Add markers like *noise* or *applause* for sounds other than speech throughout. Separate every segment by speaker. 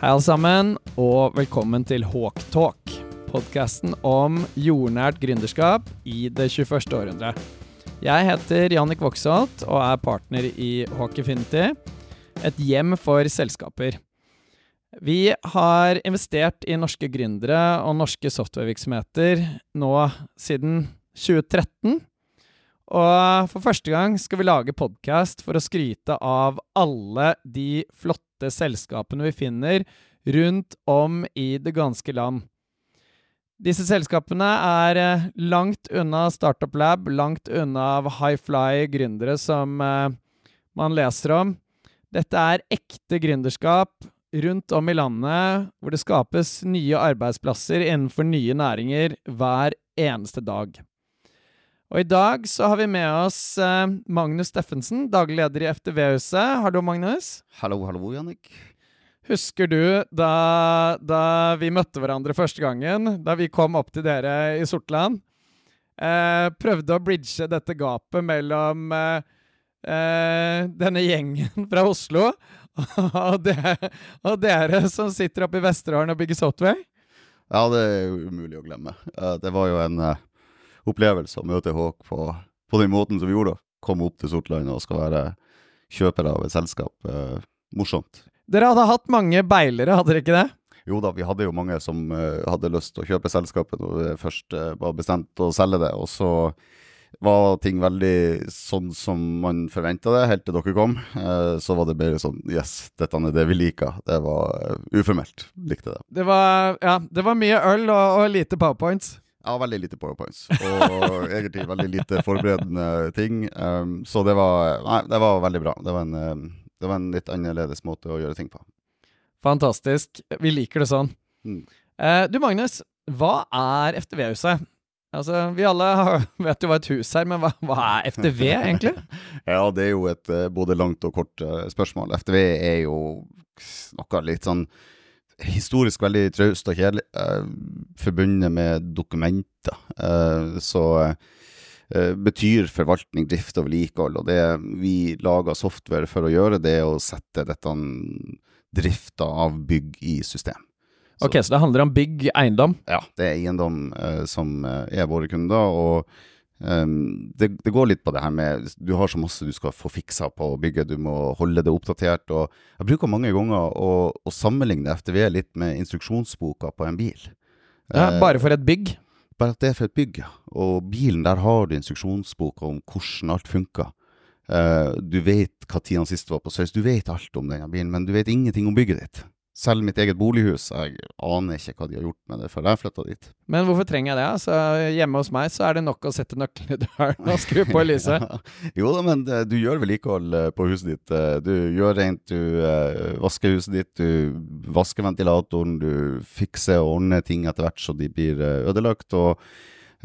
Speaker 1: Hei, alle sammen, og velkommen til Hawktalk. Podkasten om jordnært gründerskap i det 21. århundre. Jeg heter Jannik Voksholt og er partner i Hawkinfinity, et hjem for selskaper. Vi har investert i norske gründere og norske softwarevirksomheter nå siden 2013. Og for første gang skal vi lage podkast for å skryte av alle de flotte selskapene vi finner rundt om i det ganske land. Disse selskapene er eh, langt unna Startup Lab, langt unna high fly gründere som eh, man leser om. Dette er ekte gründerskap rundt om i landet, hvor det skapes nye arbeidsplasser innenfor nye næringer hver eneste dag. Og i dag så har vi med oss eh, Magnus Steffensen, daglig leder i FTV-huset. Hallo, Magnus.
Speaker 2: Hallo, hallo, Jannik.
Speaker 1: Husker du da, da, vi møtte hverandre første gangen, da vi kom opp til dere i Sortland? Eh, prøvde å bridge dette gapet mellom eh, eh denne gjengen fra Oslo *laughs* og, det, og, dere som sitter oppe i Vesterålen og bygger software?
Speaker 2: Ja, det er umulig å glemme. Eh, det var jo en uh opplevelse å møte Håk på, på, den måten som vi gjorde. Komme opp til Sortland og skal være kjøper av et selskap. Eh, morsomt.
Speaker 1: Dere hadde hatt mange beilere, hadde dere ikke det?
Speaker 2: Jo da, vi hadde jo mange som uh, hadde lyst til å kjøpe selskapet når vi først uh, var bestemt å selge det. Og så var ting veldig sånn som man forventa det, helt til dere kom. Uh, så var det bare sånn Yes, dette er det vi liker. Det var uformelt. Likte det.
Speaker 1: Det var, ja, det var mye øl og, og lite powerpoints.
Speaker 2: Ja, veldig lite powerpoints. Og *laughs* egentlig veldig lite forberedende ting. Um, så det var, nei, det var veldig bra. Det var, en, um, det var, en, litt annerledes måte å gjøre ting på.
Speaker 1: Fantastisk. Vi liker det sånn. Mm. Uh, du Magnus, hva er FTV-huset? Altså, Vi alle *laughs* vet jo hva et hus er, men hva, hva er FTV egentlig? *laughs*
Speaker 2: ja, det er jo et uh, både langt og kort uh, spørsmål. FTV er jo noe litt sånn historisk veldig traust og kjedelig, uh, forbundet med dokumenter. Uh, så uh, betyr forvaltning, drift og vedlikehold. Og det vi lager software for å gjøre, det er å sette dette drifta av bygg i system.
Speaker 1: Så, ok, Så det handler om bygg, eiendom?
Speaker 2: Ja, det er eiendom som er våre kunder. og Um, det, det, går litt på det her med Du har så masse du skal få fiksa på bygget, du må holde det oppdatert. og Jeg bruker mange ganger å, å sammenligne FTV litt med instruksjonsboka på en bil.
Speaker 1: Ja, uh, Bare for et bygg?
Speaker 2: Bare at det er for et bygg, ja. Og bilen, der har du instruksjonsboka om hvordan alt funker. Uh, du vet hva tida sist var på Søys, du vet alt om denne bilen, men du vet ingenting om bygget ditt selv mitt eget bolighus. Jeg aner ikke hva de har gjort med det før jeg flytta dit.
Speaker 1: Men hvorfor trenger jeg det? Altså, hjemme hos meg så er det nok å sette nøkkelen i døren og skru på *laughs* lyset.
Speaker 2: jo da, men eh, du gjør vedlikehold eh, på huset ditt. Eh, du gjør rent, du vasker huset ditt, du vasker ventilatoren, du fikser og ordner ting etter hvert så de blir ødelagt. og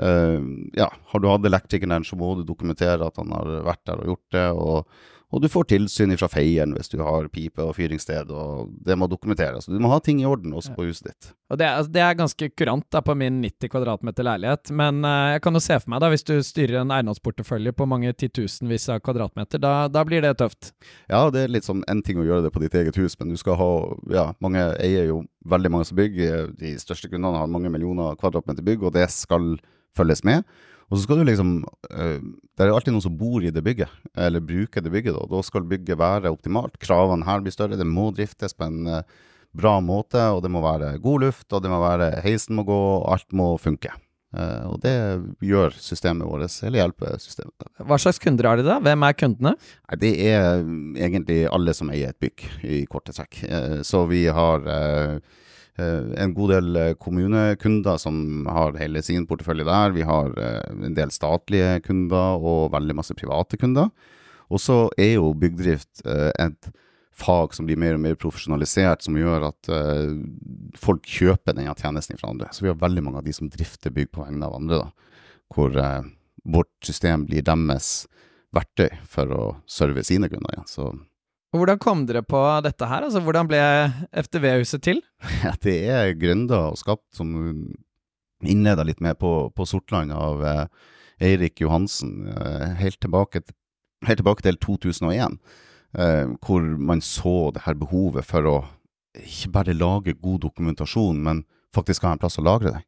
Speaker 2: uh, ja, har du hatt elektrikeren der, så må du dokumentere at han har vært der og gjort det. og og du får tilsyn fra feieren hvis du har pipe og fyringssted, og det må dokumenteres. Du må ha ting i orden også på huset ditt.
Speaker 1: Og det altså, det er ganske kurant da, på min 90 kvadratmeter leilighet, men uh, jeg kan jo se for meg, da, hvis du styrer en eiendomsportefølje på mange titusenvis av kvadratmeter, da, da, blir det tøft?
Speaker 2: Ja, det er litt sånn en ting å gjøre det på ditt eget hus, men du skal ha Ja, mange eier jo veldig mange som bygger. De største kundene har mange millioner kvadratmeter bygg, og det skal følges med. Og så skal du liksom uh, Det er alltid noen som bor i det bygget, eller bruker det bygget. Da, da skal bygget være optimalt. Kravene her blir større. Det må driftes på en uh, bra måte, og det må være god luft, og det må være heisen må gå, og alt må funke. Uh, og det gjør systemet vårt, eller hjelper systemet.
Speaker 1: Hva slags kunder har de da? Hvem er kundene?
Speaker 2: Nei, det er egentlig alle som eier et bygg, i korte trekk. så vi har Eh, en god del eh, kommunekunder som har hele sin portefølje der. Vi har eh, en del statlige kunder og veldig masse private kunder. Og så er jo byggdrift et fag som blir mer og mer profesjonalisert, som gjør at folk kjøper denne tjenesten fra andre. Så vi har veldig mange av de som drifter bygg på vegne av andre, da. Hvor vårt system blir deres verktøy for å serve sine kunder igjen.
Speaker 1: Og Hvordan kom dere på dette her? Altså, Hvordan ble FTV-huset til? *laughs*
Speaker 2: Ja, det er gründa og skapt, som innleda litt med på, på Sortland av eh, Eirik Johansen, eh, helt, tilbake, helt, tilbake, til 2001. Eh, hvor man så det her behovet for å ikke bare lage god dokumentasjon, men faktisk ha en plass å lagre det.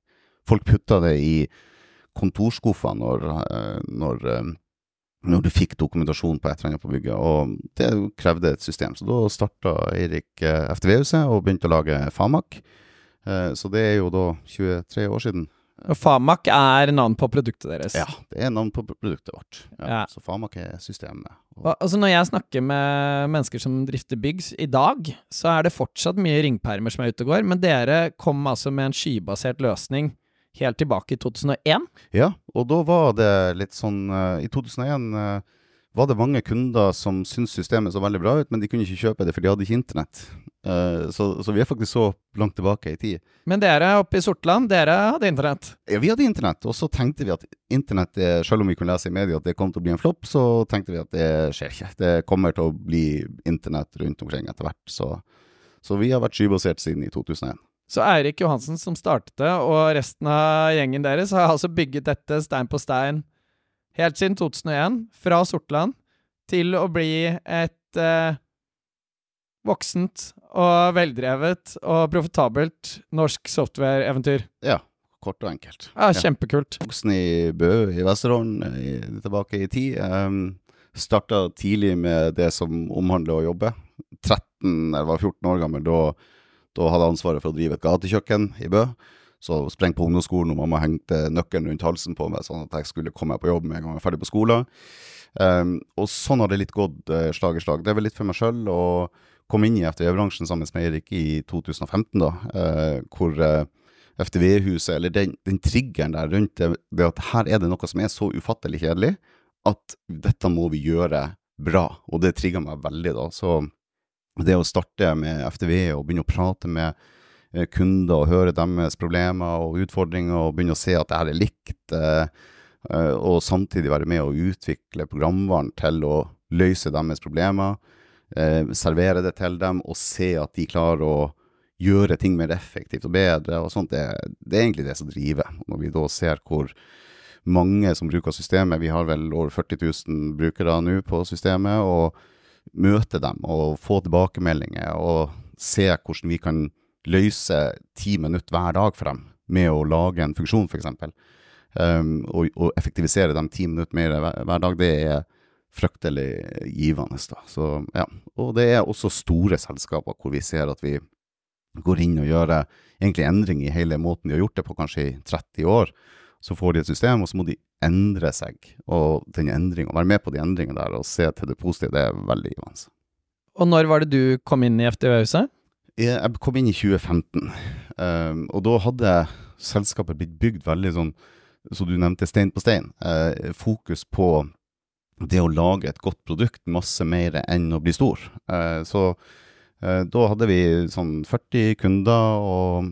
Speaker 2: Folk putta det i kontorskuffene når, eh, når, eh, når du fikk dokumentasjon på et eller annet på bygget, og det krevde et system. Så da starta Eirik eh, FTV-huset og begynte å lage Famak. Så det er jo da 23 år siden.
Speaker 1: Famak er navn på produktet deres?
Speaker 2: Ja, det er navn på produktet vårt. Ja,
Speaker 1: ja.
Speaker 2: Så Famak er systemet.
Speaker 1: Og, altså Når jeg snakker med mennesker som drifter bygg i dag, så er det fortsatt mye ringpermer som er ute og går, men dere kom altså med en skybasert løsning helt tilbake i 2001?
Speaker 2: Ja, og da var det litt sånn uh, I 2001 uh, eh, var det mange kunder som syntes systemet så veldig bra ut, men de kunne ikke kjøpe det, for de hadde ikke internett. Uh, så, så, vi er faktisk så langt tilbake i tid.
Speaker 1: Men dere oppe i Sortland, dere hadde internett?
Speaker 2: Ja, vi hadde internett. Og så tenkte vi at internett, selv om vi kunne lese i media at det kom til å bli en flopp, så tenkte vi at det skjer ikke. Det kommer til å bli internett rundt omkring etter hvert. Så, så vi har vært skybasert siden i 2001.
Speaker 1: Så Eirik Johansen som startet det, og resten av gjengen deres har altså bygget dette stein på stein helt siden 2001, fra Sortland, til å bli et eh, voksent og veldrevet og profitabelt norsk software-eventyr.
Speaker 2: Ja, kort og enkelt.
Speaker 1: Ja, Kjempekult.
Speaker 2: Voksen i Bø i Vesterålen, tilbake i tid. Um, Starta tidlig med det som omhandler å jobbe. 13, eller var 14 år gammel da, da hadde ansvaret for å drive et gatekjøkken i Bø. Så sprengte på ungdomsskolen, og mamma hengte nøkkelen rundt halsen på meg, sånn at jeg skulle komme meg på jobb med en gang jeg var ferdig på skolen. Um, og sånn har det litt gått uh, slag i slag. Det er vel litt for meg sjøl å komme inn i FTV-bransjen sammen med Erik i 2015, da, uh, hvor uh, FTV-huset, eller den, den, triggeren der rundt det, det, at her er det noe som er så ufattelig kjedelig at dette må vi gjøre bra, og det trigga meg veldig, da. Så det å starte med FTV og begynne å prate med Eh, kunder og høre deres problemer og utfordringer, og begynne å se at det her er likt, eh, eh, og samtidig være med å utvikle programvaren til å løse deres problemer, servere det til dem og se at de klarer å gjøre ting mer effektivt og bedre og sånt, det, det er egentlig det som driver. Når vi da ser hvor mange som bruker systemet, vi har vel over 40 000 brukere nå på systemet, og møte dem og få tilbakemeldinger og se hvordan vi kan løse ti minutter hver dag for dem med å lage en funksjon, f.eks. Um, og, og, effektivisere dem ti minutter mer hver, dag, det er fryktelig givende. Da. Så, ja. Og det er også store selskaper hvor vi ser at vi går inn og gjør egentlig endring i hele måten vi har gjort det på, kanskje i 30 år. Så får de et system, og så må de endre seg. Og den endringen, være med på de endringene der og se til det positive, det er veldig givende.
Speaker 1: Og når var det du kom inn i FDØ-huset?
Speaker 2: Jeg kom inn i 2015, um, ehm, og da hadde selskapet blitt bygd veldig sånn, som du nevnte, stein på stein. Uh, fokus på det å lage et godt produkt, masse mer enn å bli stor. Uh, så da hadde vi sånn 40 kunder og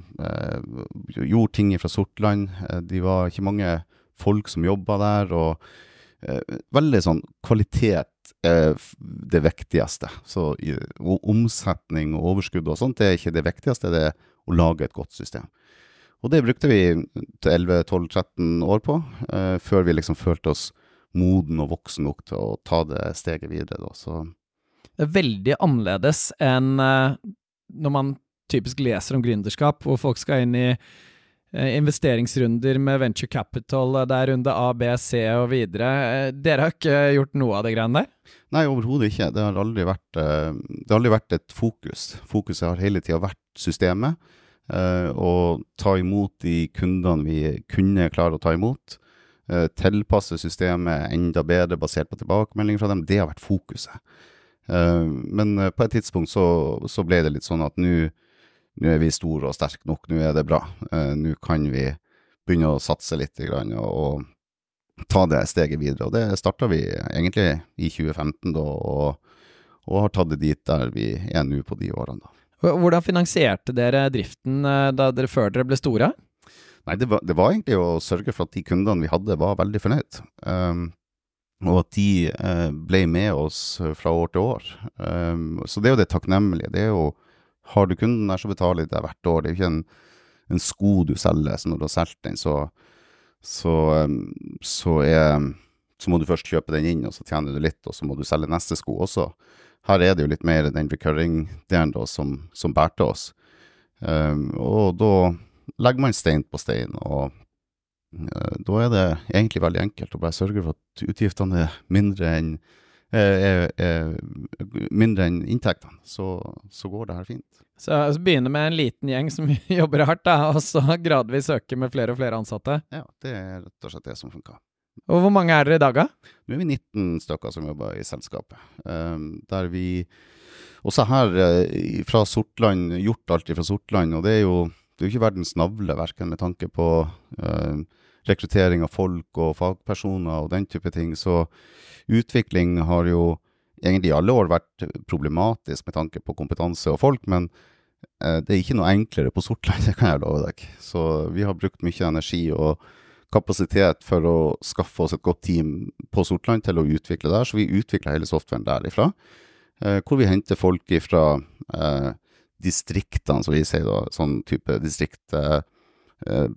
Speaker 2: gjorde ting fra Sortland. de var ikke mange folk som jobba der, og veldig sånn kvalitet er det viktigste. Så omsetning og overskudd og sånt det er ikke det viktigste, det er å lage et godt system. Og det brukte vi til 11-12-13 år på, uh, før vi liksom følte oss moden og voksen nok til å ta det steget videre. Da. Så
Speaker 1: det er veldig annerledes enn uh, når man typisk leser om gründerskap, hvor folk skal inn i Eh, investeringsrunder med venture capital. Eh, det er runde A, B, C og videre. Eh, dere har ikke gjort noe av det greiene der?
Speaker 2: Nei, overhodet ikke. Det har aldri vært, det har aldri vært et fokus. Fokuset har hele tida vært systemet. Og ta imot de kundene vi kunne klare å ta imot. Tilpasse systemet enda bedre basert på tilbakemeldinger fra dem. Det har vært fokuset. Men på et tidspunkt så, så ble det litt sånn at nå er vi store og sterke nok, nå er det bra. Uh, nå kan vi begynne å satse litt og, ta det steget videre. Og det starta vi egentlig i 2015, da, og, og, har tatt det dit der vi er nå på de årene. da.
Speaker 1: Hvordan finansierte dere driften eh, da dere før dere ble store?
Speaker 2: Nei, det var, det var, egentlig å sørge for at de kundene vi hadde, var veldig fornøyd. Um, og at de uh, ble med oss fra år til år. Um, så det er jo det takknemlige. Det er jo har du kunden der, så betaler de deg hvert år. Det er jo ikke en, en sko du selger, så når du har solgt den, så, så, så, er, så, må du først kjøpe den inn, og så tjener du litt, og så må du selge neste sko også. her er det jo litt mer den recurring-delen som, som bærte oss. Um, og da legger man stein på stein, og da er det egentlig veldig enkelt å bare sørge for at utgiftene er mindre enn er, er mindre enn inntektene, så, så, går det her fint.
Speaker 1: Så, så begynne med en liten gjeng som *laughs* jobber hardt, da, og så gradvis øke med flere og flere ansatte?
Speaker 2: Ja, det er rett og slett det som funker.
Speaker 1: Og hvor mange er dere i dag, da?
Speaker 2: Nå er vi 19 stykker som jobber i selskapet. Um, der vi også her fra Sortland, gjort alt fra Sortland. Og det er jo det er ikke verdens navle, verken med tanke på uh, rekruttering av folk og fagpersoner og den type ting. Så utvikling har jo egentlig i alle år vært problematisk med tanke på kompetanse og folk, men uh, det er ikke noe enklere på Sortland, *laughs* det kan jeg love deg. Så vi har brukt mye energi og kapasitet for å skaffe oss et godt team på Sortland til å utvikle der. Så vi utvikler hele softwaren derifra. Eh, hvor vi henter folk fra eh, distriktene, som vi sier da. Sånn type distrikt eh,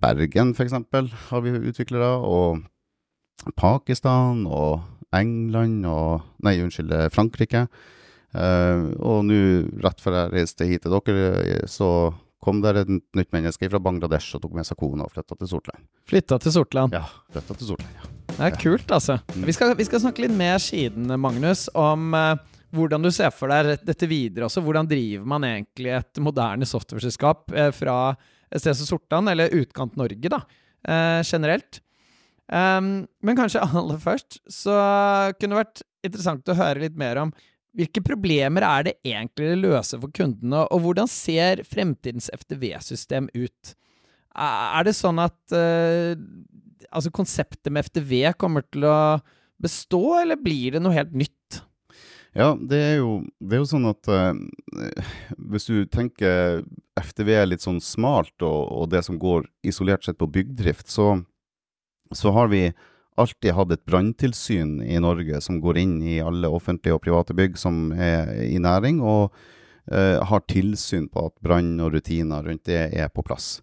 Speaker 2: Bergen, f.eks., har vi utviklere. Og Pakistan og England og Nei, unnskyld, Frankrike. Uh, og nå, rett før jeg reiste hit til dere, så kom der et nytt menneske fra Bangladesh og tok med seg kona og flytta til Sortland.
Speaker 1: Flytta til Sortland?
Speaker 2: Ja, flytta til Sortland, ja.
Speaker 1: Det er kult, altså. Mm. Vi, skal, vi, skal, snakke litt mer siden, Magnus, om uh, hvordan du ser for deg dette videre også. Hvordan driver man egentlig et moderne softwareselskap uh, fra som Sortland, eller Utkant-Norge, da, eh, generelt. Um, men kanskje *laughs* aller først så kunne det vært interessant å høre litt mer om hvilke problemer er det egentlig det løser for kundene, og hvordan ser fremtidens FTV-system ut? Er det sånn at uh, altså konseptet med FTV kommer til å bestå, eller blir det noe helt nytt?
Speaker 2: Ja, det er jo, det er jo sånn at eh, hvis du tenker FTV er litt sånn smalt, og, og, det som går isolert sett på byggdrift, så, så har vi alltid hatt et branntilsyn i Norge som går inn i alle offentlige og private bygg som er i næring, og eh, har tilsyn på at brann og rutiner rundt det er på plass.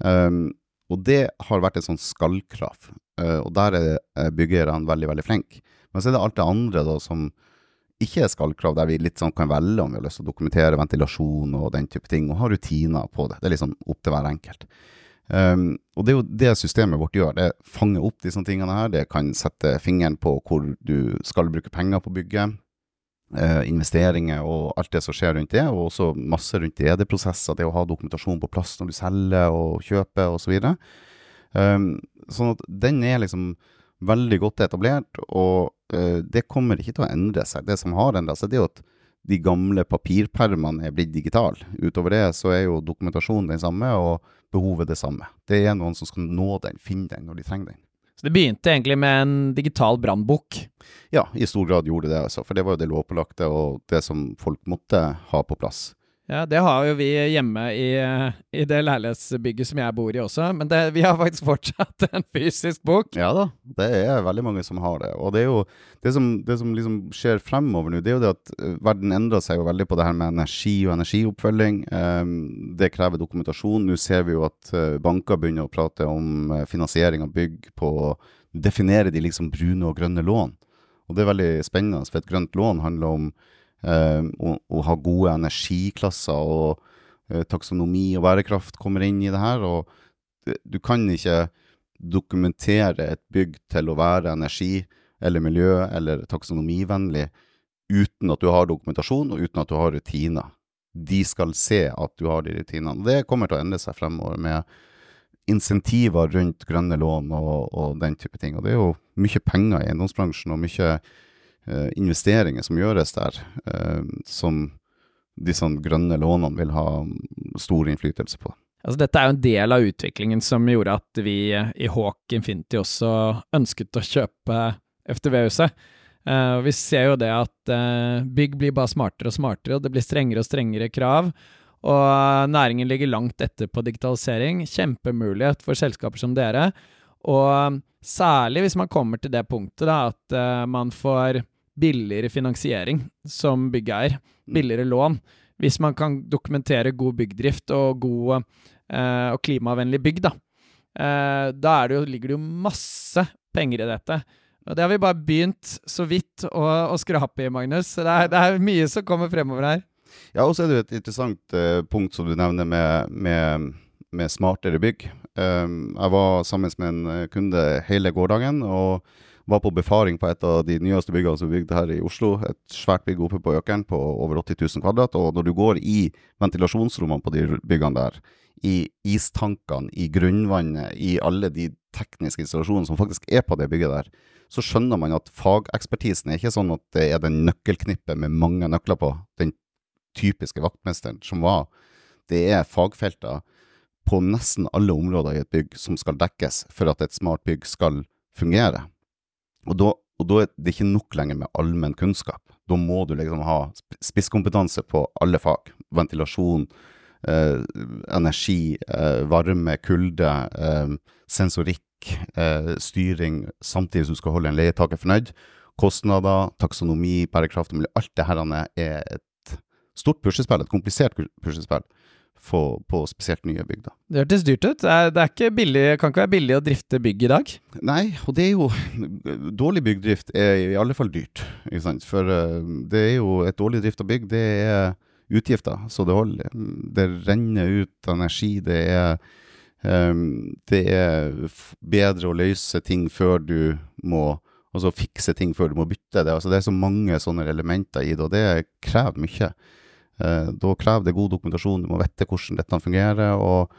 Speaker 2: Um, og det har vært et sånt skallkrav, uh, og der er byggerne veldig, veldig flinke. Men så er det alt det andre da som ikke er skallkrav, der vi litt sånn kan velge om vi har lyst til å dokumentere ventilasjon og den type ting, og ha rutiner på det. Det er liksom opp til hver enkelt. Um, og det er jo det systemet vårt gjør. Det fanger opp disse tingene her. Det kan sette fingeren på hvor du skal bruke penger på bygget. Uh, investeringer og alt det som skjer rundt det, og også masse rundt ED-prosesser. Det å ha dokumentasjon på plass når du selger og kjøper osv. Så um, sånn at den er liksom veldig godt etablert, og det kommer ikke til å endre seg. Det som har endra seg, det er jo at de gamle papirpermene er blitt digitale. Utover det så er jo dokumentasjonen den samme. og behovet det samme. Det er noen som skal nå den, finne den når de trenger den.
Speaker 1: Så det begynte egentlig med en digital brannbok?
Speaker 2: Ja, i stor grad gjorde det. Altså, for det var jo det lovpålagte og det som folk måtte ha på plass.
Speaker 1: Ja, det har jo vi hjemme i, i det leilighetsbygget som jeg bor i også, men det, vi har faktisk fortsatt en fysisk bok.
Speaker 2: Ja da, det er veldig mange som har det. Og det er jo det som, det som liksom skjer fremover nå, det er jo det at eh, verden endrer seg jo veldig på det her med energi og energioppfølging. Um, det krever dokumentasjon. Nå ser vi jo at uh, banker begynner å prate om uh, finansiering av bygg på å definere de liksom brune og grønne lån. Og det er veldig spennende, for et grønt lån handler om og, og, ha gode energiklasser, og uh, taksonomi og bærekraft kommer inn i det her. Og du kan ikke dokumentere et bygg til å være energi- eller miljø- eller taksonomivennlig uten at du har dokumentasjon, og uten at du har rutiner. De skal se at du har de rutinene. Det kommer til å endre seg fremover med insentiver rundt grønne lån og, og den type ting. Og det er jo mye penger i eiendomsbransjen og mye Eh, investeringer som gjøres der, eh, som disse grønne lånene vil ha stor innflytelse på.
Speaker 1: Altså, dette er jo en del av utviklingen som gjorde at vi i Hawk Infinity også ønsket å kjøpe FTV-huset. Uh, vi ser jo det at uh, bygg blir bare smartere og smartere, og det blir strengere og strengere krav. Og næringen ligger langt etter på digitalisering. Kjempemulighet for selskaper som dere. Og særlig hvis man kommer til det punktet da, at man får billigere finansiering som byggeier. Mm. Billigere lån. Hvis man kan dokumentere god byggdrift og god eh, og klimavennlig bygg, da. Eh, da det jo, ligger det jo masse penger i dette. Og det har vi bare begynt så vidt å, å skrape i, Magnus. Så det er, det er mye som kommer fremover her.
Speaker 2: Ja, og så er det jo et interessant uh, punkt som du nevner med, med, med smartere bygg. Um, jeg var sammen med en eh, kunde hele gårsdagen og var på befaring på et av de nyeste byggene som er bygd her i Oslo. Et svært bygg oppe på Økeren på over 80 000 kvadrat. Og når du går i ventilasjonsrommene på de byggene der, i istankene, i grunnvannet, i alle de tekniske installasjonene som faktisk er på det bygget der, så skjønner man at fagekspertisen er ikke sånn at det er den nøkkelknippet med mange nøkler på, den typiske vaktmesteren som var. Det er fagfelter på nesten alle områder i et bygg som skal dekkes for at et smart bygg skal fungere. Og da, og da er det ikke nok lenger med allmenn kunnskap. Da må du liksom ha spisskompetanse på alle fag. Ventilasjon, eh, energi, eh, varme, kulde, eh, sensorikk eh, styring, samtidig som du skal holde en leietaker fornøyd. Kostnader, taksonomi, bærekraft og miljø. Alt det her er et stort puslespill, et komplisert puslespill. På spesielt nye bygg. da.
Speaker 1: Det hørtes dyrt ut. Det, ikke billig, kan ikke være billig å drifte bygg i dag?
Speaker 2: Nei, og det er jo *laughs* Dårlig byggdrift er i alle fall dyrt. Ikke sant? For uh, det er jo et dårlig drift av bygg, det er utgifter. Så det holder. Det renner ut energi. Det er Um, det er bedre å løse ting før du må Altså fikse ting før du må bytte det. Altså det er så mange sånne elementer i det, og det krever mye. Uh, da krever det god dokumentasjon, du må vite hvordan dette fungerer. Og,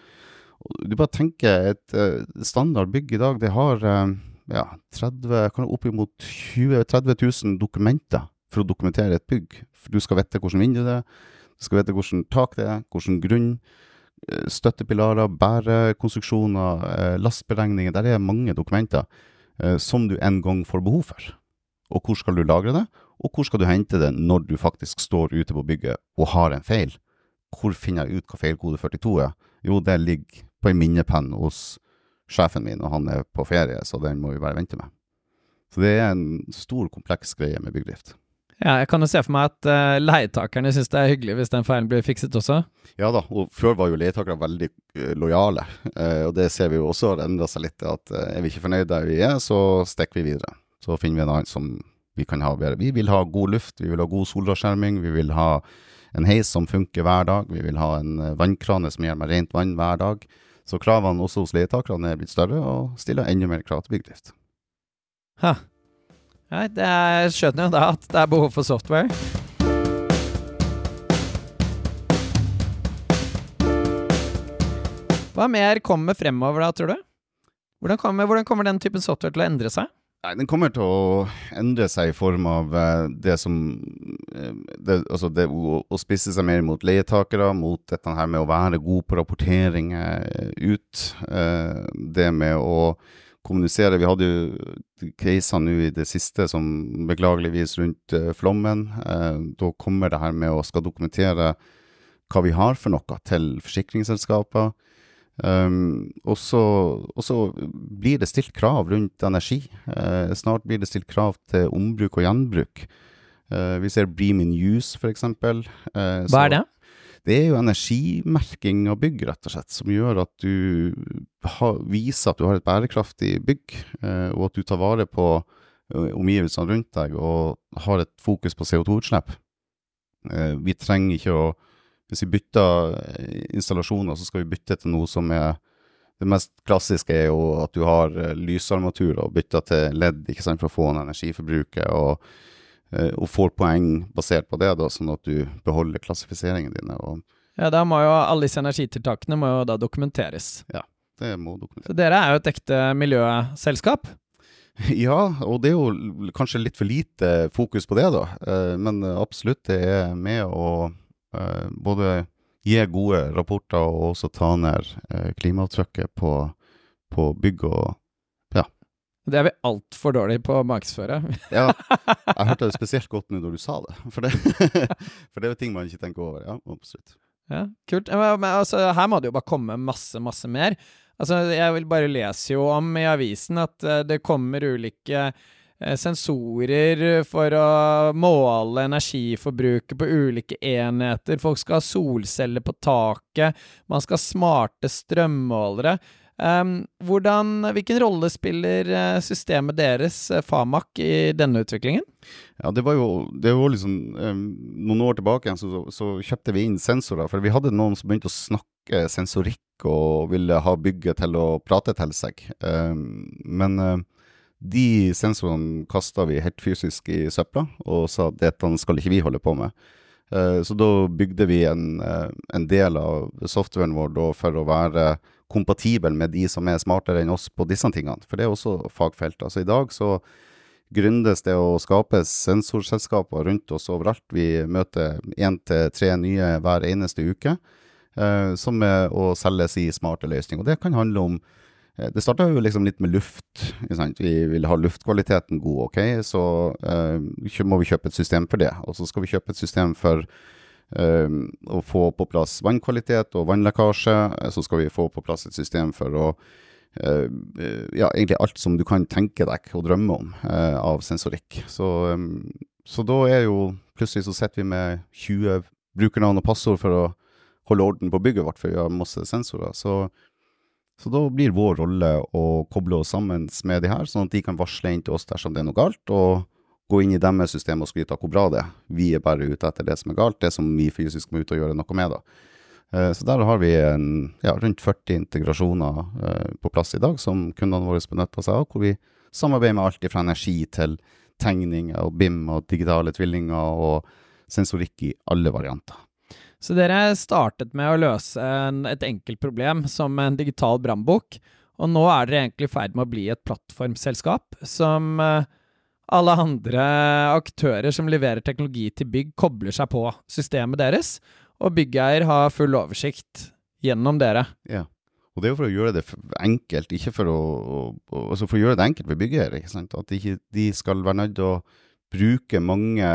Speaker 2: du bare tenker et uh, standard bygg i dag, det har uh, ja, 30, kan oppimot 20 30 000 dokumenter for å dokumentere et bygg. For du skal vite hvordan vindu det er, du skal vite hvordan tak det er, hvordan grunn. Eh, støttepilarer, bærekonstruksjoner, eh, lastberegninger. Der er mange dokumenter eh, som du en gang får behov for. Og hvor skal du lagre det, og hvor skal du hente det når du faktisk står ute på bygget og har en feil? Hvor finner jeg ut hva feilkode 42 er? Jo, det ligger på en minnepenn hos sjefen min, og han er på ferie, så den må vi bare vente med. Så det er en stor, kompleks greie med byggdrift.
Speaker 1: Ja, jeg kan jo se for meg at uh, leietakerne syns det er hyggelig hvis den feilen blir fikset også.
Speaker 2: Ja da, og før var jo leietakere veldig uh, lojale, uh, og det ser vi jo også har endra seg litt. At er vi ikke fornøyd der vi er, så stikker vi videre. Så finner vi en annen som vi kan ha bedre. Vi vil ha god luft, vi vil ha god solraskjerming, vi vil ha en heis som funker hver dag, vi vil ha en vannkrane som gir meg rent vann hver dag. Så kravene også hos leietakerne er blitt større, og stiller enda mer krav til byggdrift.
Speaker 1: Ha. Det er, skjønner jo da at det er behov for software. Hva mer kommer fremover da, tror du? Hvordan kommer, hvordan kommer, den typen software til å endre seg?
Speaker 2: Nei, Den kommer til å endre seg i form av uh, det som uh, det, Altså det å, å, spisse seg mer mot leietakere, mot dette her med å være god på rapportering uh, ut. det med å kommunisere. Vi hadde jo caser nå i det siste som beklageligvis rundt flommen. Da kommer det her med å skal dokumentere hva vi har for noe til forsikringsselskaper. Um, og så blir det stilt krav rundt energi. Uh, snart blir det stilt krav til ombruk og gjenbruk. vi ser Bream in use, f.eks.
Speaker 1: Uh, Hva er det?
Speaker 2: Det er jo energimerking av bygg, rett og slett, som gjør at du ha, viser at du har et bærekraftig bygg, uh, og at du tar vare på uh, omgivelsene rundt deg og har et fokus på CO2-utslipp. Eh, vi trenger ikke å Hvis vi bytter eh, installasjoner, så skal vi bytte til noe som er det mest klassiske er jo at du har eh, lysarmatur og bytter til ledd ikke sant, for å få ned energiforbruket. og Eh, og får poeng basert på det, da, sånn at du beholder klassifiseringene dine. Og
Speaker 1: ja, da må jo alle disse energitiltakene må jo da dokumenteres.
Speaker 2: Ja, det må dokumenteres.
Speaker 1: Så dere er jo et ekte miljøselskap? *laughs*
Speaker 2: Ja, og det er jo kanskje litt for lite fokus på det, da. Men absolutt, det er med å både gi gode rapporter og også ta ned klimaavtrykket på, på bygg og
Speaker 1: det er vi altfor dårlige på å markedsføre. *laughs*
Speaker 2: ja, jeg hørte det *laughs* spesielt godt nå når du sa det. For det, *laughs* for det er jo ting man ikke tenker over. Ja, absolutt.
Speaker 1: Ja, Kult. Men, altså, her må det jo bare komme masse, masse mer. Altså, jeg vil bare lese jo om i avisen at uh, det kommer ulike sensorer for å måle energiforbruket på ulike enheter. Folk skal ha solceller på taket. Man skal ha smarte strømmålere. Hvordan, hvilken rolle spiller uh, systemet deres, uh, Famak, i denne utviklingen?
Speaker 2: Ja, Det var jo, det var liksom Noen år tilbake så, så, kjøpte vi inn sensorer. For vi hadde noen som begynte å snakke sensorikk og ville ha bygget til å prate til seg. Men de sensorene kasta vi helt fysisk i søpla og sa at dette skal ikke vi holde på med. Så da bygde vi en, en del av softwaren vår for å være kompatibel med de som er smartere enn oss på disse tingene. For det er også fagfelt. Altså i dag så gründes det å skape sensorselskaper rundt oss overalt. Vi møter én til tre nye hver eneste uke, eh, som er å selges i smarte løsninger. Og det kan handle om eh, det starta jo liksom litt med luft. Vi vil ha luftkvaliteten god, ok, så uh, må vi kjøpe et system for det. Og så skal vi kjøpe et system for uh, å få på plass vannkvalitet og vannlekkasje. Så skal vi få på plass et system for å uh, ja, egentlig alt som du kan tenke deg og drømme om eh, av sensorikk. Så, um, så, da er jo plutselig så sitter vi med 20 brukernavn og passord for å holde orden på bygget vårt, for vi har masse sensorer. Så, så da blir vår rolle å koble oss sammen med de her, sånn at de kan varsle inn til oss dersom det er noe galt. og gå inn i deres system og skryte av hvor bra det er. Vi er bare ute etter det som er galt, det som vi fysisk må ut og gjøre noe med. da. Eh, så der har vi en, ja, rundt 40 integrasjoner uh, på plass i dag som kundene våre benytter seg av, hvor vi samarbeider med alt fra energi til tegninger og BIM og digitale tvillinger og sensorikk i alle varianter.
Speaker 1: Så dere startet med å løse en, et enkelt problem som en digital brannbok, og nå er dere egentlig i ferd med å bli et plattformselskap som uh, alle andre aktører som leverer teknologi til bygg, kobler seg på systemet deres, og byggeier har full oversikt gjennom dere.
Speaker 2: Ja. Og det er jo for å gjøre det enkelt, ikke for å, altså for å gjøre det enkelt for byggeier, At ikke de skal være nødt til å bruke mange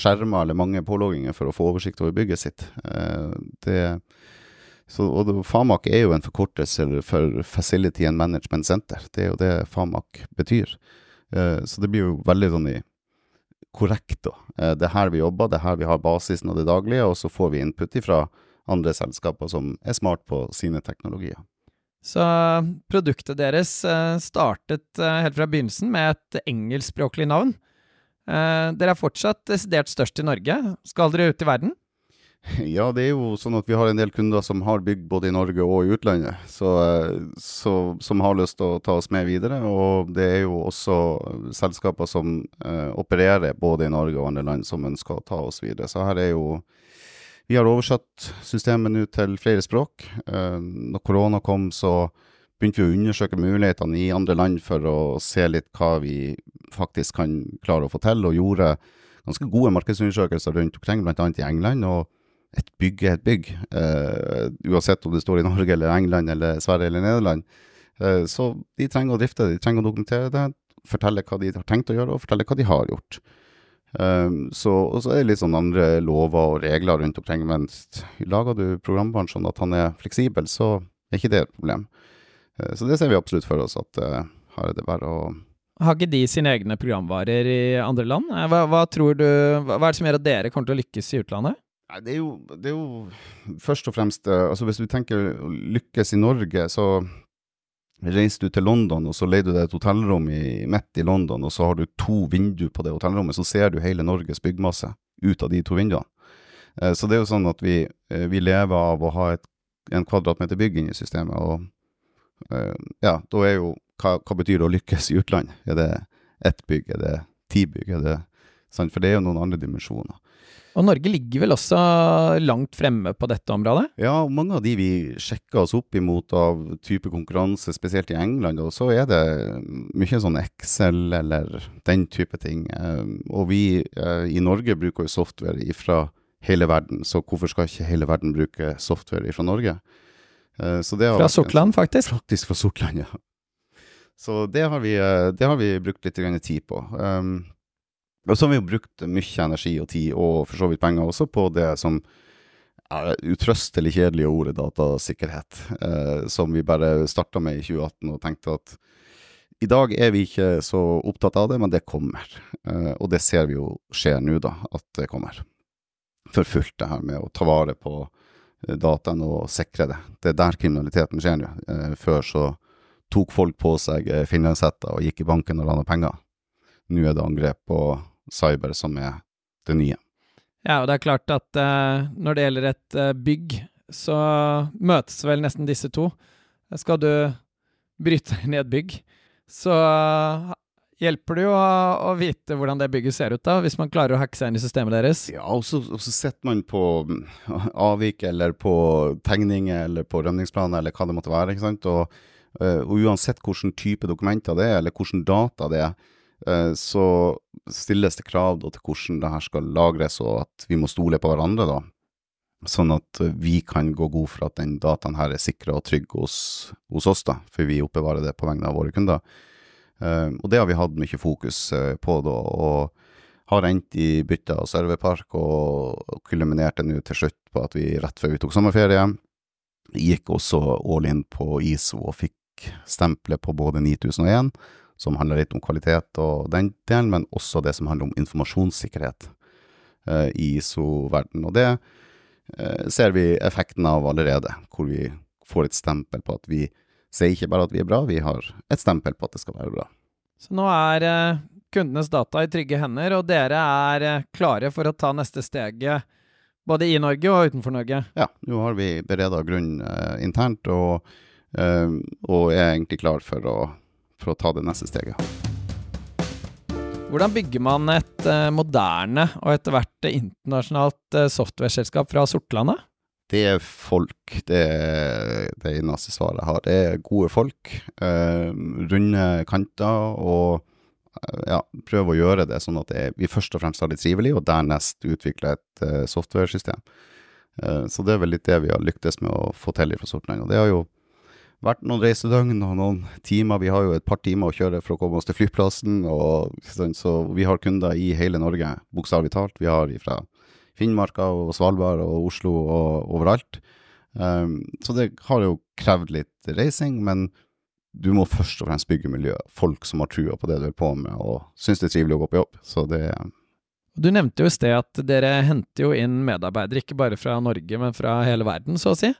Speaker 2: skjermer eller mange pålogginger for å få oversikt over bygget sitt. Eh, det, så, og FAMAK er jo en forkortelse for Facility and Management Center. Det er jo det FAMAK betyr. Eh, så det blir jo veldig sånn i korrekt, da. Eh, det er her vi jobber, det er her vi har basisen av det daglige, og så får vi input fra andre selskaper som er smart på sine teknologier.
Speaker 1: Så produktet deres startet helt fra begynnelsen med et engelskspråklig navn. Dere er fortsatt desidert størst i Norge. Skal dere ut i verden? *laughs*
Speaker 2: Ja, det er jo sånn at vi har en del kunder som har bygd både i Norge og i utlandet, så, så, som har lyst til å ta oss med videre. Og det er jo også selskaper som eh, opererer både i Norge og andre land som ønsker å ta oss videre. Så her er jo Vi har oversatt systemet nå til flere språk. Eh, når korona kom, så begynte vi å undersøke mulighetene i andre land for å se litt hva vi faktisk kan klare å få til, og gjorde ganske gode markedsundersøkelser rundt omkring, bl.a. i England. og et bygg er et bygg, uh, uansett om det står i Norge eller England eller Sverige eller Nederland. Uh, så de trenger å drifte det, de trenger å dokumentere det, fortelle hva de har tenkt å gjøre, og fortelle hva de har gjort. Um, så, og så er det litt sånn andre lover og regler rundt omkring, men lager du programbarn sånn at han er fleksibel, så er ikke det et problem. Uh, så det ser vi absolutt for oss, at her er det bare å
Speaker 1: har ikke de sine egne programvarer i andre land? Hva, hva tror du, hva er det som gjør at dere kommer til å lykkes i utlandet?
Speaker 2: Det er, jo, det er jo først og fremst eh, altså Hvis du tenker å lykkes i Norge, så reiser du til London, og så leier du deg et hotellrom i, midt i London, og så har du to vinduer på det hotellrommet, så ser du hele Norges byggmasse ut av de to vinduene. Eh, så det er jo sånn at vi, eh, vi lever av å ha et, en kvadratmeter bygg inn i systemet, og ja, da er jo hva, hva betyr det å lykkes i utlandet? Er det ett bygg, er det ti bygg, er det sant? For det er jo noen andre dimensjoner.
Speaker 1: Og Norge ligger vel også langt fremme på dette området?
Speaker 2: Ja, mange av de vi sjekker oss opp imot av type konkurranse, spesielt i England, og så er det mye sånn Excel eller den type ting. Eh, og vi eh, i Norge bruker jo software fra hele verden, så hvorfor skal ikke hele verden bruke software fra Norge?
Speaker 1: Eh, fra Sortland, faktisk?
Speaker 2: Faktisk fra Sortland, ja. Så det har vi, det har vi brukt litt tid på. Um, og så har vi jo brukt mye energi og tid, og for så vidt penger også, på det som er utrøstelig kjedelige ordet datasikkerhet, uh, som vi bare starta med i 2018 og tenkte at i dag er vi ikke så opptatt av det, men det kommer. Uh, og det ser vi jo skjer nå, da, at det kommer. For fullt, det her med å ta vare på eh, dataen og sikre det. Det er der kriminaliteten skjer nå. Eh, før så tok folk på seg eh, finlandshetter og gikk i banken og landa penger. Nå er det angrep på cyber som er det nye.
Speaker 1: Ja, og det er klart at uh, når det gjelder et uh, bygg, så møtes vel nesten disse to. Skal du bryte *laughs* deg et bygg, så eh, hjelper det jo å, å vite hvordan det bygget ser ut, da, hvis man klarer å hacke seg inn i systemet deres.
Speaker 2: Ja, og så, og så setter man på mm, avvik eller på tegninger eller på rømningsplaner eller hva det måtte være. ikke sant? Og, eh, og uansett hvilken type dokumenter det er, eller hvilken data det er, eh, så stilles det krav da, til hvordan det her skal lagres, og at vi må stole på hverandre. da. Sånn at eh, vi kan gå god for at den dataen her er sikra og trygg hos, hos oss, da, for vi oppbevarer det på vegne av våre kunder. Uh, og det har vi hatt mye fokus uh, på da, og har endt i bytte av serverpark, og, kulminerte nå til slutt på at vi rett før vi tok sommerferie, gikk også all in på ISO og fikk stempelet på både 9001, som handler litt om kvalitet og den delen, men også det som handler om informasjonssikkerhet uh, i ISO-verden. Og det ser vi effekten av allerede, hvor vi får et stempel på at vi sier ikke bare at vi er bra, vi har et stempel på at det skal være bra.
Speaker 1: Så nå er eh, kundenes data i trygge hender, og dere er eh, klare for å ta neste steget både i Norge og utenfor Norge?
Speaker 2: Ja, nå har vi bereda grunn eh, internt, og, eh, og, er egentlig klar for å, for å ta det neste steget.
Speaker 1: Hvordan bygger man et eh, moderne og etter hvert internasjonalt eh, softwareselskap fra Sortlandet?
Speaker 2: Det er folk. Det det eneste svaret jeg har. Det er gode folk. Eh, runde kanter. Og eh, ja, prøve å gjøre det sånn at det vi først og fremst har det trivelig, og dernest utvikle et uh, software-system. Uh, så det er vel litt det vi har lyktes med å få til fra Sortland. Og det har jo vært noen reisedøgn og noen timer. Vi har jo et par timer å kjøre for å komme oss til flyplassen. Og, så vi har kunder i hele Norge, bokstavelig talt. Vi har ifra Finnmarka og Svalbard og Oslo og overalt. Um, så det har jo krevd litt reising, men du må først og fremst bygge miljø. Folk som har trua på det du holder på med, og syns det er trivelig å gå på jobb. Så det
Speaker 1: Du nevnte jo i sted at dere henter jo inn medarbeidere, ikke bare fra Norge, men fra hele verden, så å si.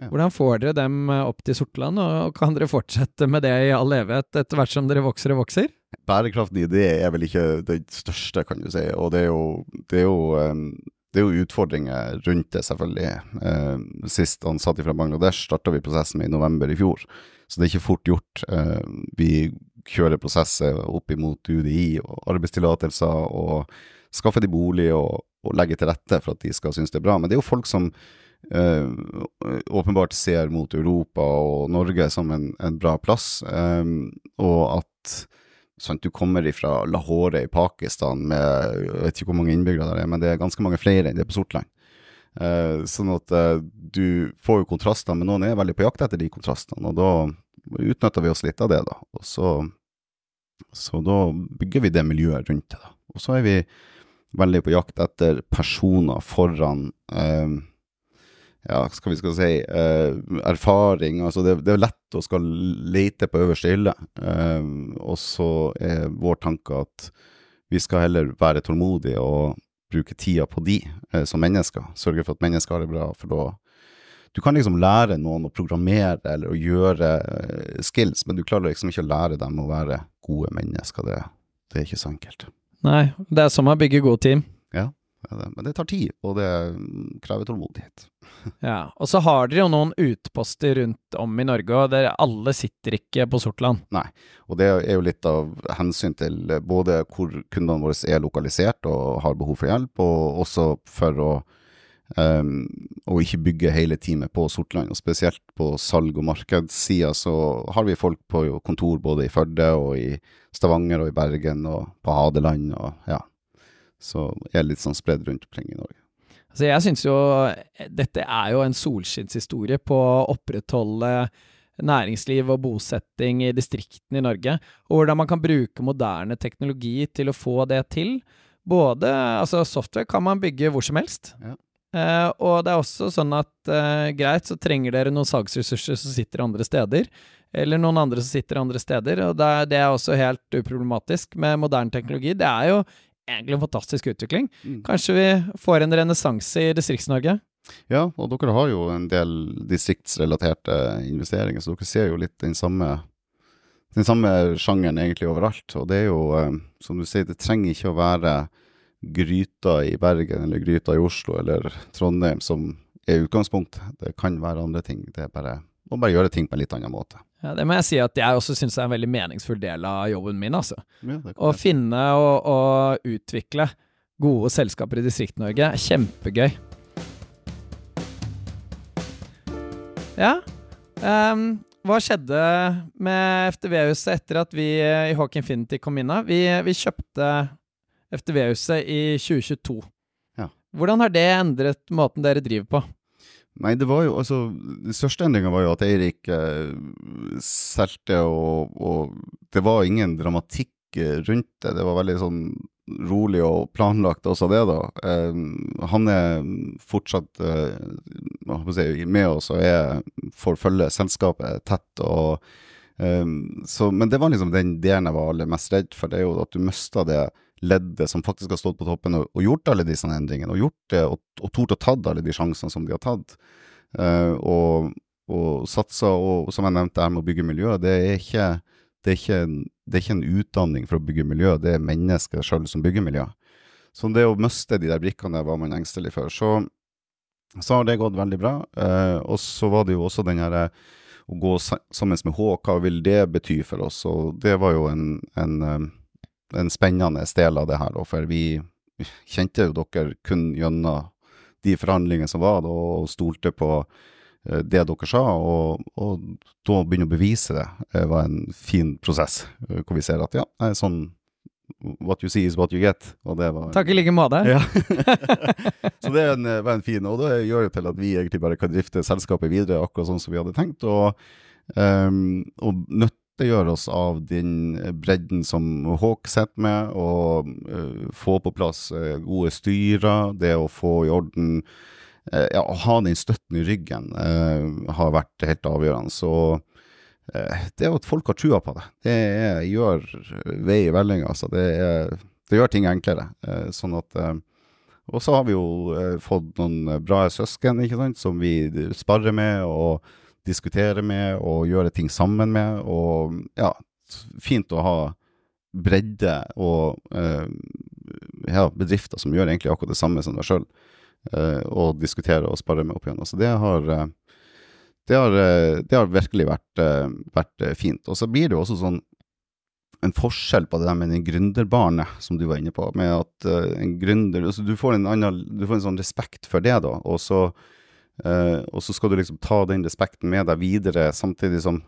Speaker 1: Ja. Hvordan får dere dem opp til Sortland, og kan dere fortsette med det i all evighet etter hvert som dere vokser og vokser?
Speaker 2: Bærekraften i det er vel ikke det største, kan du si. Og det er jo, det er jo um det er jo utfordringer rundt det, selvfølgelig. Eh, sist ansatt fra Bangladesh starta vi prosessen med i november i fjor, så det er ikke fort gjort. Eh, vi kjører prosesser opp imot UDI og arbeidstillatelser, og skaffer de bolig og, og legger til rette for at de skal synes det er bra. Men det er jo folk som eh, åpenbart ser mot Europa og Norge som en, en bra plass, eh, og at Sant? Du kommer fra Lahore i Pakistan med jeg vet ikke hvor mange innbyggere der er, men det er ganske mange flere enn det på Sortland. Eh, sånn at eh, du får jo kontraster, men noen er veldig på jakt etter de kontrastene. Og da utnytter vi oss litt av det, da. Og så, så da bygger vi det miljøet rundt det. da. Og så er vi veldig på jakt etter personer foran uh, ja, skal vi skal si, eh, erfaring. Altså det, det, er lett å skal lete på øverste hylle. Eh, og så er vår tanke at vi skal heller være tålmodige og bruke tida på de eh, som mennesker. Sørge for at mennesker har det bra. For da Du kan liksom lære noen å programmere eller å gjøre eh, skills, men du klarer liksom ikke å lære dem å være gode mennesker. Det, det er ikke så enkelt.
Speaker 1: Nei, det er som å bygge gode team.
Speaker 2: Ja. Men det tar tid, og det krever tålmodighet. *laughs*
Speaker 1: ja, Og så har dere jo noen utposter rundt om i Norge, og dere alle sitter ikke på Sortland.
Speaker 2: Nei, og det er jo litt av hensyn til både hvor kundene våre er lokalisert og har behov for hjelp, og også for å Um, og ikke bygge hele teamet på Sortland. og Spesielt på salg- og markedssida så har vi folk på kontor både i Førde og i Stavanger og i Bergen og på Hadeland og ja, så er litt sånn spredd rundt omkring i Norge.
Speaker 1: Altså jeg syns jo dette er jo en solskinnshistorie på å opprettholde næringsliv og bosetting i distriktene i Norge, og hvordan man kan bruke moderne teknologi til å få det til. Både Altså, software kan man bygge hvor som helst. Ja. Eh, og det er også sånn at eh, greit, så trenger dere noen salgsressurser som sitter andre steder, eller noen andre som sitter andre steder, og det er, det er også helt uproblematisk med moderne teknologi. Det er jo egentlig en fantastisk utvikling. Mm. Kanskje vi får en renessanse i Distrikts-Norge?
Speaker 2: Ja, og dere har jo en del distriktsrelaterte investeringer, så dere ser jo litt den samme, den samme sjangeren egentlig overalt. Og det er jo, eh, som du sier, det trenger ikke å være gryta i Bergen eller gryta i Oslo eller Trondheim som er utgangspunktet. Det kan være andre ting. Det er bare må bare gjøre ting på en litt annen måte.
Speaker 1: Ja, det må jeg si at jeg også syns er en veldig meningsfull del av jobben min. altså.
Speaker 2: Ja,
Speaker 1: Å finne og, og utvikle gode selskaper i Distrikt-Norge er kjempegøy. Ja. Um, hva skjedde med FTV-huset etter at vi i Hawk Infinity kom inn? Vi, vi kjøpte FTV-huset i 2022.
Speaker 2: Ja.
Speaker 1: Hvordan har det endret måten dere driver på?
Speaker 2: Nei, det var jo altså Den største endringa var jo at Eirik eh, solgte, og, og det var ingen dramatikk eh, rundt det. Det var veldig sånn rolig og planlagt også det, da. Eh, han er fortsatt eh, si, med oss og er, får følge selskapet tett. og eh, så, Men det var liksom den delen jeg var aller mest redd for, det er jo at du mista det leddet som faktisk har stått på toppen og, og gjort alle disse endringene, og gjort det, og, og tort å tatt alle de sjansene som de har tatt. Uh, og, og satsa, og som jeg nevnte her med å bygge miljø, det er ikke, det er ikke, det er ikke en utdanning for å bygge miljø, det er mennesker sjøl som bygger miljø. Så det å miste de der brikkene der var man engstelig for. Så, så har det gått veldig bra. Eh, og så var det jo også den her eh, å gå sammen med H, hva vil det bety for oss? Og det var jo en, en, en spennende del av det her, da, for vi kjente jo dere kun gjennom de forhandlingene som var, da, og stolte på eh, det dere sa, og, og da begynne å bevise det det var en fin prosess, eh, hvor vi ser at ja, sånn What you see is what you get. Og det var
Speaker 1: Takk i like måte.
Speaker 2: ja. *laughs* så det en, var en fin, og det gjør jo til at vi egentlig bare kan drifte selskapet videre akkurat sånn som vi hadde tenkt, og, um, og nyttiggjøre oss av den bredden som Hawk sitter med, og uh, få på plass uh, gode styrer, det å få i orden uh, ja, Å ha den støtten i ryggen eh, har vært helt avgjørende. Så eh, det at folk har trua på det. Det er, gjør vei i vellinga. Altså. Det, det gjør ting enklere. Eh, sånn at eh, Og så har vi jo eh, fått noen bra søsken ikke sant, som vi sparrer med og diskuterer med og gjøre ting sammen med. Og ja, fint å ha bredde og eh, ja, bedrifter som gjør egentlig akkurat det samme som deg sjøl, og diskutere og spare med opp igjen. Så det har eh, det har, eh, det har virkelig vært, eh, vært eh, fint. Og så blir det jo også sånn en forskjell på det der med den gründerbarnet som du var inne på. Med at eh, en gründer altså Du får en annen Du får en sånn respekt for det, da. Og så, eh, og så skal du liksom ta den respekten med deg videre, samtidig som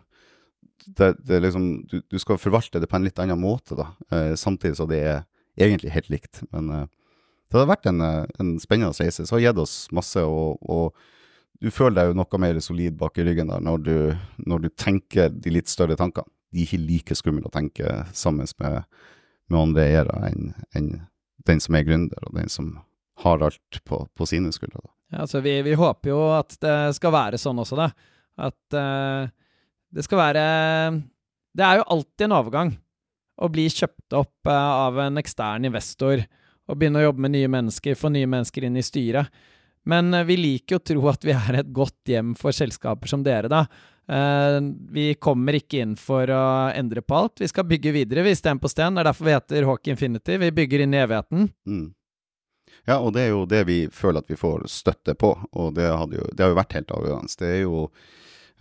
Speaker 2: det, det liksom, du, du skal forvalte det på en litt annen måte, da. Uh, samtidig så det er egentlig helt likt. Men uh, det har vært en, en spennende reise. Så har gitt oss masse, og, og du føler deg jo noe mer solid bak i ryggen der når du, når du tenker de litt større tankene. De er ikke like skumle å tenke sammen med, med andre eiere enn en den som er gründer, og den som har alt på, på sine skuldre. da.
Speaker 1: Altså vi, vi håper jo at det skal være sånn også, da. At uh, det skal være Det er jo alltid en overgang å bli kjøpt opp uh, av en ekstern investor og begynne å jobbe med nye mennesker, få nye mennesker inn i styret. Men uh, vi liker å tro at vi er et godt hjem for selskaper som dere, da. Vi kommer ikke inn for å endre på alt. Vi skal bygge videre, vi, sten på sten. Det er derfor vi heter Hawk Infinity. Vi bygger inn i evigheten.
Speaker 2: Mm. Ja, og det er jo det vi føler at vi får støtte på, og det, jo, det har jo vært helt avgjørende. Det er jo,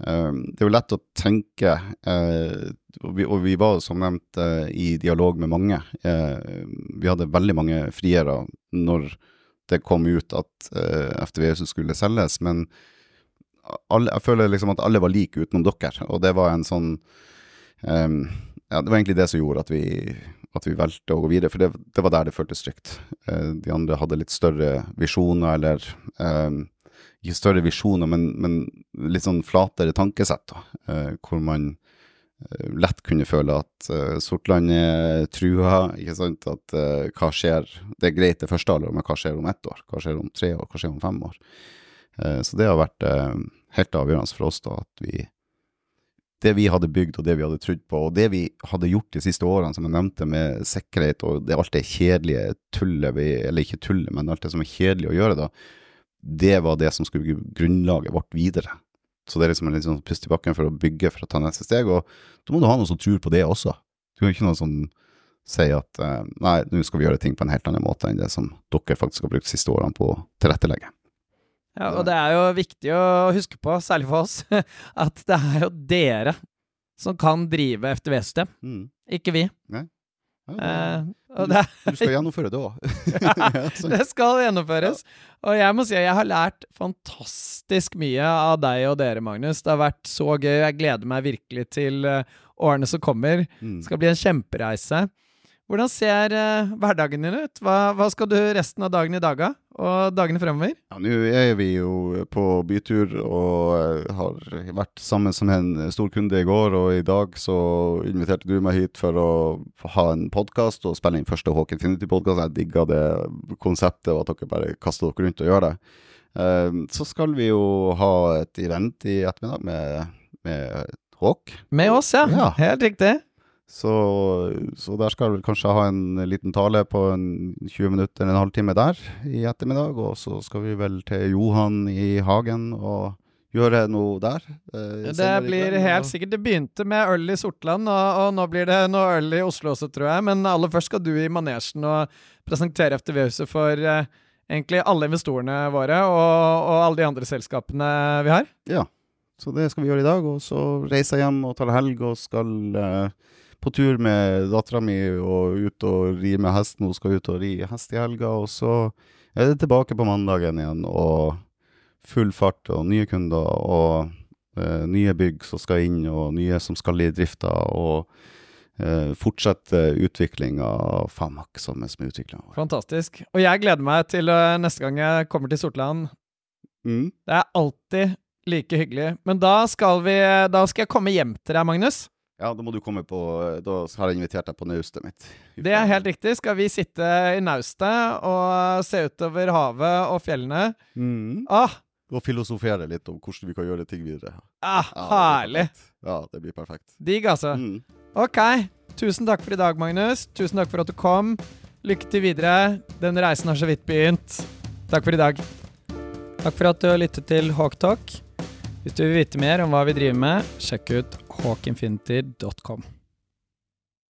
Speaker 2: eh, det er jo lett å tenke, eh, og, vi, og vi var som nevnt eh, i dialog med mange. Eh, vi hadde veldig mange friere når det kom ut at FTVS skulle selges, men alle, jeg føler liksom at alle var like utenom dere, og det var en sånn ehm, ja, det var egentlig det som gjorde at vi, at vi valgte å gå videre, for det, det var der det føltes trygt. Eh, de andre hadde litt større visjoner, eller eh, ikke større visjoner, men, men litt sånn flatere tankesett, da, eh, hvor man lett kunne føle at eh, Sortland er trua, ikke sant, at eh, hva skjer, det er greit det første alder, men hva skjer om ett år, hva skjer om tre år, hva skjer om fem år? Så det har vært helt avgjørende for oss da, at vi det vi hadde bygd og det vi hadde trodd på, og det vi hadde gjort de siste årene, som jeg nevnte, med sikkerhet og det, alt det kjedelige tullet vi Eller ikke tullet, men alt det som er kjedelig å gjøre, da. det var det som skulle grunnlaget vårt videre. Så det er liksom en litt sånn pust i bakken for å bygge for å ta neste steg, og da må du ha noen som tror på det også. Du kan ikke noen som sier at eh, nei, nå skal vi gjøre ting på en helt annen måte enn det som dere faktisk har brukt de siste årene på å tilrettelegge.
Speaker 1: Ja, og det er jo viktig å huske på, særlig for oss, *laughs* at det er jo dere som kan drive FTV-system,
Speaker 2: Mm.
Speaker 1: ikke vi.
Speaker 2: Nei.
Speaker 1: Eh,
Speaker 2: du,
Speaker 1: og det,
Speaker 2: du skal gjennomføre det òg. *laughs*
Speaker 1: det skal gjennomføres. Og jeg må si at jeg har lært fantastisk mye av deg og dere, Magnus. Det har vært så gøy. Jeg gleder meg virkelig til eh, årene som kommer.
Speaker 2: Mm.
Speaker 1: Det skal bli en kjempereise. Hvordan ser uh, hverdagen din ut? Hva, hva skal du resten av dagen i dag av? Og dagene fremover?
Speaker 2: Ja, Nå er vi jo på bytur og eh, har vært sammen som en stor kunde i går, og i dag så inviterte du meg hit for å ha en podkast og spille inn første Håken Infinity-podkast. Jeg digga det konseptet, og at dere bare kaster dere rundt og gjør det. Eh, Så skal vi jo ha et event i ettermiddag med, med Håk.
Speaker 1: Med oss, ja.
Speaker 2: Ja.
Speaker 1: Helt riktig.
Speaker 2: Så, så der skal vi kanskje ha en liten tale på en 20 minutter en halvtime der i ettermiddag. Og så skal vi vel til Johan i hagen og gjøre noe der. eh,
Speaker 1: Det blir helt sikkert Det begynte med øl i Sortland, og, og nå blir det noe øl i Oslo også, tror jeg. Men aller først skal du i manesjen og presentere FTV-huset for eh, egentlig alle investorene våre og, og alle de andre selskapene vi har.
Speaker 2: Ja, så det skal vi gjøre i dag. Og så reiser jeg hjem og tar helg og skal eh, på tur med dattera mi og ut og ri med hesten. Hun skal ut og ri hest i helga, og så er det tilbake på mandagen igjen og full fart og nye kunder og eh, nye bygg som skal inn, og nye som skal i drifta. og eh, fortsette utviklinga av Famak som er utviklinga vår.
Speaker 1: Fantastisk. Og jeg gleder meg til uh, neste gang jeg kommer til Sortland.
Speaker 2: Mm.
Speaker 1: Det er alltid like hyggelig. Men da skal, vi, da skal jeg komme hjem til deg, Magnus.
Speaker 2: Ja, da må du komme på Da har jeg invitert deg på naustet mitt.
Speaker 1: Det er helt riktig. Skal vi sitte i naustet og se utover havet og fjellene?
Speaker 2: Mm.
Speaker 1: Ah,
Speaker 2: Og filosofere litt om hvordan vi kan gjøre ting videre.
Speaker 1: ah
Speaker 2: Ja,
Speaker 1: herlig.
Speaker 2: Ja, det blir perfekt.
Speaker 1: Digg, altså.
Speaker 2: Mm.
Speaker 1: Ok. Tusen takk for i dag, Magnus. Tusen takk for at du kom. Lykke til videre. Den reisen har så vidt begynt. Takk for i dag. Takk for at du har lyttet til Hawktalk. Hvis du vil vite mer om hva vi driver med, sjekk ut hawkinfinity.com.